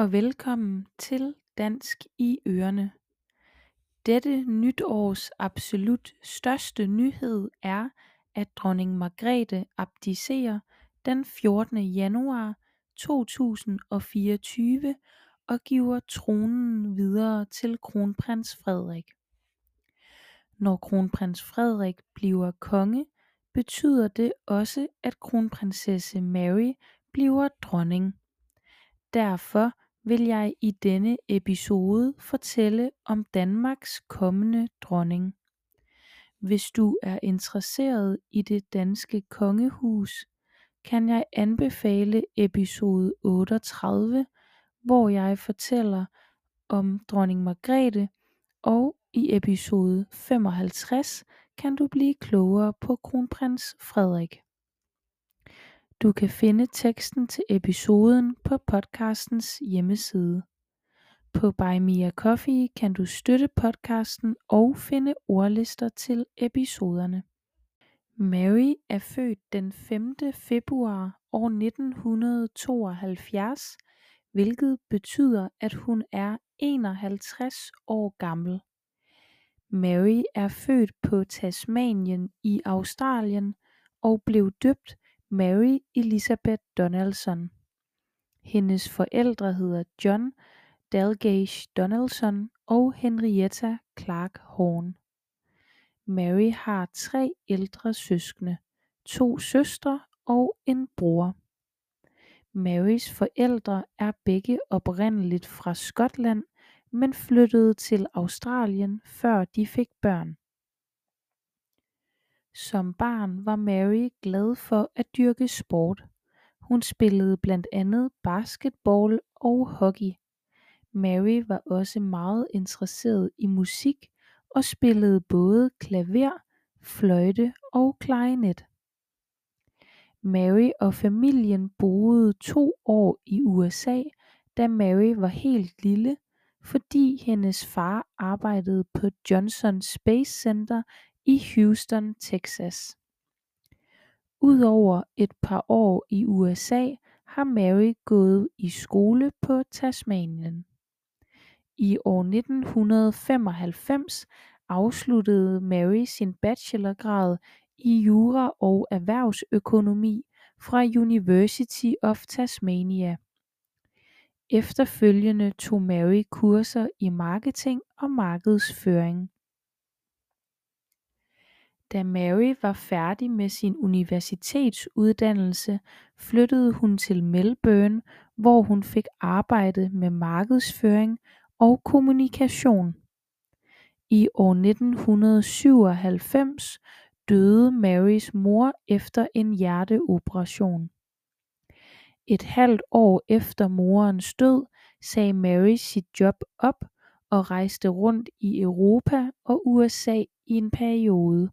og velkommen til Dansk i Ørene. Dette nytårs absolut største nyhed er, at dronning Margrethe abdicerer den 14. januar 2024 og giver tronen videre til kronprins Frederik. Når kronprins Frederik bliver konge, betyder det også, at kronprinsesse Mary bliver dronning. Derfor vil jeg i denne episode fortælle om Danmarks kommende dronning. Hvis du er interesseret i det danske kongehus, kan jeg anbefale episode 38, hvor jeg fortæller om dronning Margrethe, og i episode 55 kan du blive klogere på kronprins Frederik. Du kan finde teksten til episoden på podcastens hjemmeside. På Buy Me a Coffee kan du støtte podcasten og finde ordlister til episoderne. Mary er født den 5. februar år 1972, hvilket betyder, at hun er 51 år gammel. Mary er født på Tasmanien i Australien og blev døbt Mary Elizabeth Donaldson. Hendes forældre hedder John Dalgleish Donaldson og Henrietta Clark Horn. Mary har tre ældre søskende, to søstre og en bror. Marys forældre er begge oprindeligt fra Skotland, men flyttede til Australien før de fik børn. Som barn var Mary glad for at dyrke sport. Hun spillede blandt andet basketball og hockey. Mary var også meget interesseret i musik og spillede både klaver, fløjte og klarinet. Mary og familien boede to år i USA, da Mary var helt lille, fordi hendes far arbejdede på Johnson Space Center i Houston, Texas. Udover et par år i USA har Mary gået i skole på Tasmanien. I år 1995 afsluttede Mary sin bachelorgrad i jura og erhvervsøkonomi fra University of Tasmania. Efterfølgende tog Mary kurser i marketing og markedsføring. Da Mary var færdig med sin universitetsuddannelse flyttede hun til Melbourne hvor hun fik arbejde med markedsføring og kommunikation. I år 1997 døde Marys mor efter en hjerteoperation. Et halvt år efter morens død sagde Mary sit job op og rejste rundt i Europa og USA i en periode.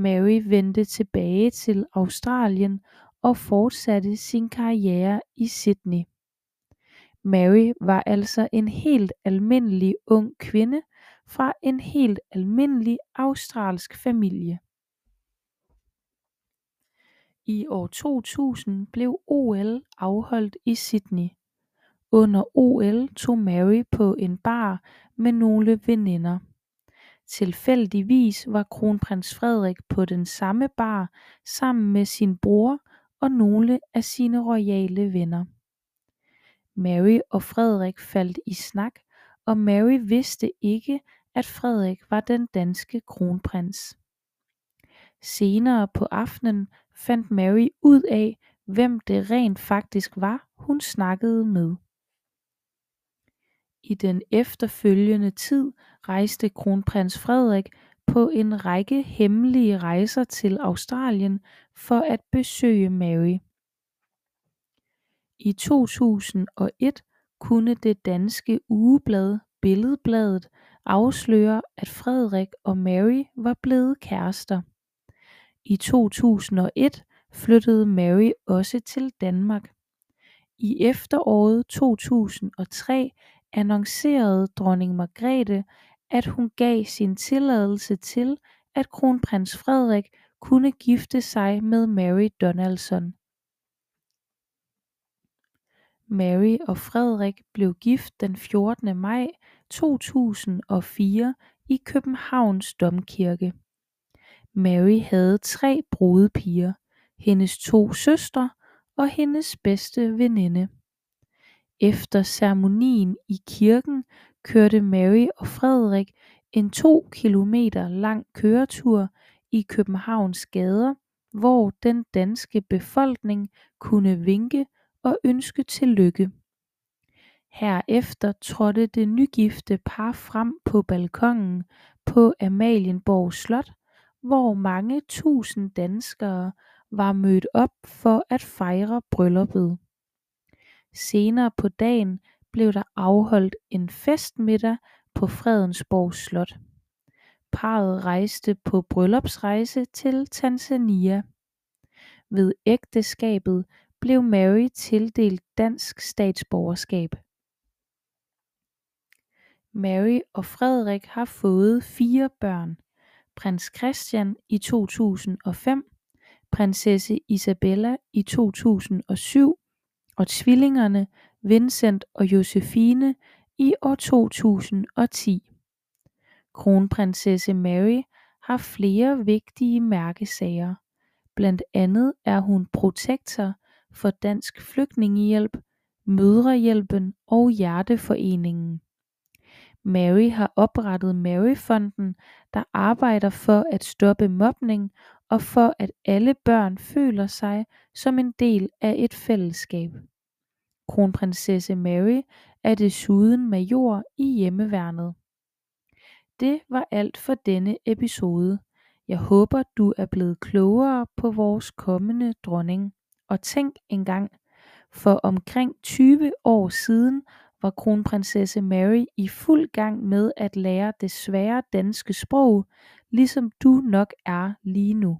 Mary vendte tilbage til Australien og fortsatte sin karriere i Sydney. Mary var altså en helt almindelig ung kvinde fra en helt almindelig australsk familie. I år 2000 blev OL afholdt i Sydney. Under OL tog Mary på en bar med nogle veninder. Tilfældigvis var kronprins Frederik på den samme bar sammen med sin bror og nogle af sine royale venner. Mary og Frederik faldt i snak, og Mary vidste ikke, at Frederik var den danske kronprins. Senere på aftenen fandt Mary ud af, hvem det rent faktisk var, hun snakkede med. I den efterfølgende tid rejste kronprins Frederik på en række hemmelige rejser til Australien for at besøge Mary. I 2001 kunne det danske ugeblad Billedbladet afsløre, at Frederik og Mary var blevet kærester. I 2001 flyttede Mary også til Danmark. I efteråret 2003 annoncerede dronning Margrethe, at hun gav sin tilladelse til, at kronprins Frederik kunne gifte sig med Mary Donaldson. Mary og Frederik blev gift den 14. maj 2004 i Københavns Domkirke Mary havde tre brudepiger hendes to søstre og hendes bedste veninde efter ceremonien i kirken kørte Mary og Frederik en to kilometer lang køretur i Københavns gader hvor den danske befolkning kunne vinke og ønske tillykke. Herefter trådte det nygifte par frem på balkonen på Amalienborg Slot hvor mange tusind danskere var mødt op for at fejre brylluppet. Senere på dagen blev der afholdt en festmiddag på Fredensborg Slot. Parret rejste på bryllupsrejse til Tanzania. Ved ægteskabet blev Mary tildelt dansk statsborgerskab. Mary og Frederik har fået fire børn. Prins Christian i 2005 Prinsesse Isabella i 2007 og tvillingerne Vincent og Josephine i år 2010 Kronprinsesse Mary har flere vigtige mærkesager. Blandt andet er hun protektor for Dansk Flygtningehjælp Mødrehjælpen og Hjerteforeningen. Mary har oprettet Maryfonden der arbejder for at stoppe mobning og for at alle børn føler sig som en del af et fællesskab. Kronprinsesse Mary er desuden major i Hjemmeværnet. Det var alt for denne episode. Jeg håber du er blevet klogere på vores kommende dronning. Og tænk engang for omkring 20 år siden var Kronprinsesse Mary i fuld gang med at lære det svære danske sprog ligesom du nok er lige nu.